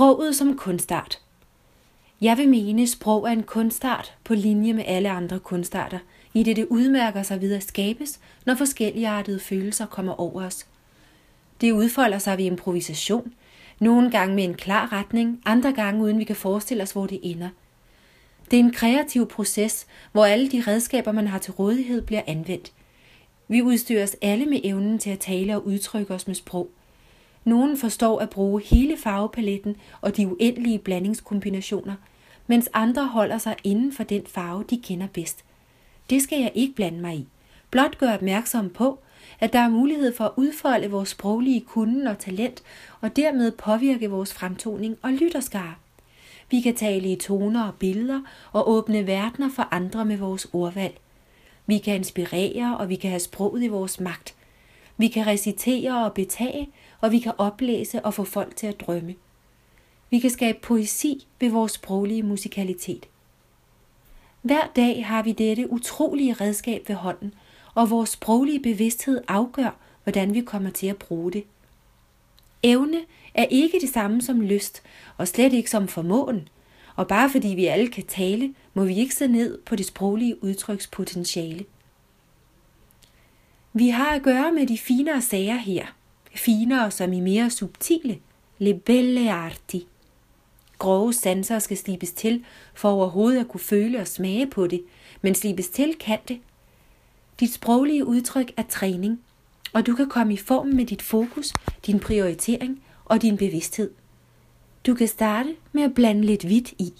Sproget som kunstart. Jeg vil mene, at sprog er en kunstart på linje med alle andre kunstarter, i det det udmærker sig ved at skabes, når forskelligartede følelser kommer over os. Det udfolder sig ved improvisation, nogle gange med en klar retning, andre gange uden vi kan forestille os, hvor det ender. Det er en kreativ proces, hvor alle de redskaber, man har til rådighed, bliver anvendt. Vi udstyres alle med evnen til at tale og udtrykke os med sprog. Nogen forstår at bruge hele farvepaletten og de uendelige blandingskombinationer, mens andre holder sig inden for den farve, de kender bedst. Det skal jeg ikke blande mig i. Blot gør opmærksom på, at der er mulighed for at udfolde vores sproglige kunden og talent, og dermed påvirke vores fremtoning og lytterskare. Vi kan tale i toner og billeder og åbne verdener for andre med vores ordvalg. Vi kan inspirere, og vi kan have sproget i vores magt. Vi kan recitere og betage, og vi kan oplæse og få folk til at drømme. Vi kan skabe poesi ved vores sproglige musikalitet. Hver dag har vi dette utrolige redskab ved hånden, og vores sproglige bevidsthed afgør, hvordan vi kommer til at bruge det. Evne er ikke det samme som lyst, og slet ikke som formåen. Og bare fordi vi alle kan tale, må vi ikke se ned på det sproglige udtrykspotentiale. Vi har at gøre med de finere sager her. Finere som i mere subtile. Le belle arti. Grove sanser skal slibes til, for overhovedet at kunne føle og smage på det, men slibes til kan det. Dit sproglige udtryk er træning, og du kan komme i form med dit fokus, din prioritering og din bevidsthed. Du kan starte med at blande lidt hvidt i.